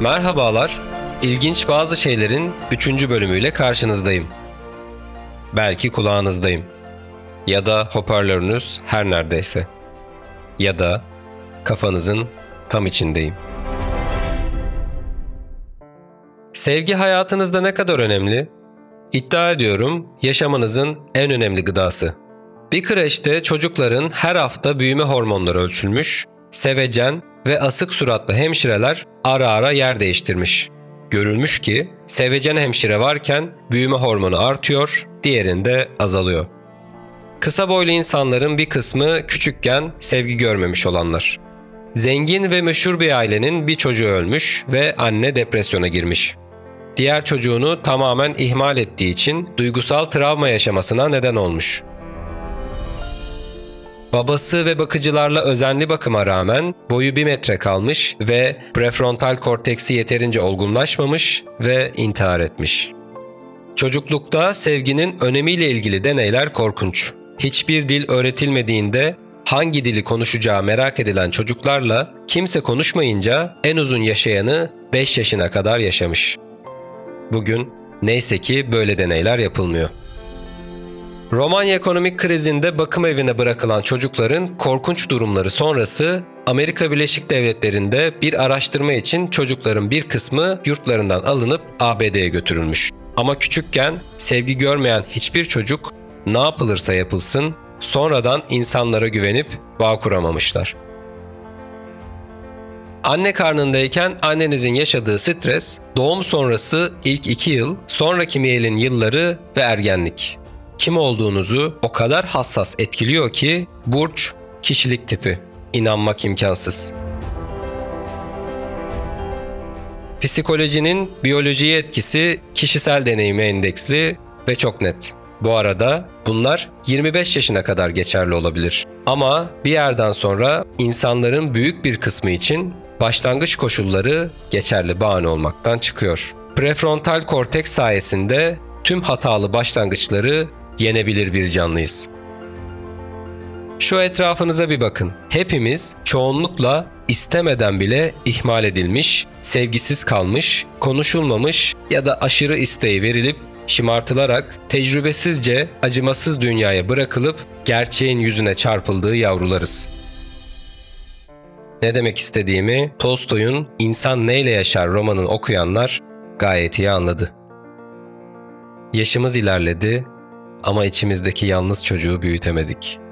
Merhabalar, ilginç bazı şeylerin 3. bölümüyle karşınızdayım. Belki kulağınızdayım. Ya da hoparlörünüz her neredeyse. Ya da kafanızın tam içindeyim. Sevgi hayatınızda ne kadar önemli? İddia ediyorum yaşamınızın en önemli gıdası. Bir kreşte çocukların her hafta büyüme hormonları ölçülmüş, sevecen ve asık suratlı hemşireler ara ara yer değiştirmiş. Görülmüş ki sevecen hemşire varken büyüme hormonu artıyor, diğerinde azalıyor. Kısa boylu insanların bir kısmı küçükken sevgi görmemiş olanlar. Zengin ve meşhur bir ailenin bir çocuğu ölmüş ve anne depresyona girmiş. Diğer çocuğunu tamamen ihmal ettiği için duygusal travma yaşamasına neden olmuş. Babası ve bakıcılarla özenli bakıma rağmen boyu bir metre kalmış ve prefrontal korteksi yeterince olgunlaşmamış ve intihar etmiş. Çocuklukta sevginin önemiyle ilgili deneyler korkunç. Hiçbir dil öğretilmediğinde hangi dili konuşacağı merak edilen çocuklarla kimse konuşmayınca en uzun yaşayanı 5 yaşına kadar yaşamış. Bugün neyse ki böyle deneyler yapılmıyor. Romanya ekonomik krizinde bakım evine bırakılan çocukların korkunç durumları sonrası Amerika Birleşik Devletleri'nde bir araştırma için çocukların bir kısmı yurtlarından alınıp ABD'ye götürülmüş. Ama küçükken sevgi görmeyen hiçbir çocuk ne yapılırsa yapılsın sonradan insanlara güvenip bağ kuramamışlar. Anne karnındayken annenizin yaşadığı stres, doğum sonrası ilk iki yıl, sonraki Miyel'in yılları ve ergenlik. Kim olduğunuzu o kadar hassas etkiliyor ki burç, kişilik tipi. İnanmak imkansız. Psikolojinin biyolojiye etkisi kişisel deneyime endeksli ve çok net. Bu arada bunlar 25 yaşına kadar geçerli olabilir. Ama bir yerden sonra insanların büyük bir kısmı için başlangıç koşulları geçerli bahane olmaktan çıkıyor. Prefrontal korteks sayesinde tüm hatalı başlangıçları yenebilir bir canlıyız. Şu etrafınıza bir bakın. Hepimiz çoğunlukla istemeden bile ihmal edilmiş, sevgisiz kalmış, konuşulmamış ya da aşırı isteği verilip şımartılarak tecrübesizce acımasız dünyaya bırakılıp gerçeğin yüzüne çarpıldığı yavrularız. Ne demek istediğimi Tolstoy'un İnsan Neyle Yaşar romanını okuyanlar gayet iyi anladı. Yaşımız ilerledi ama içimizdeki yalnız çocuğu büyütemedik.''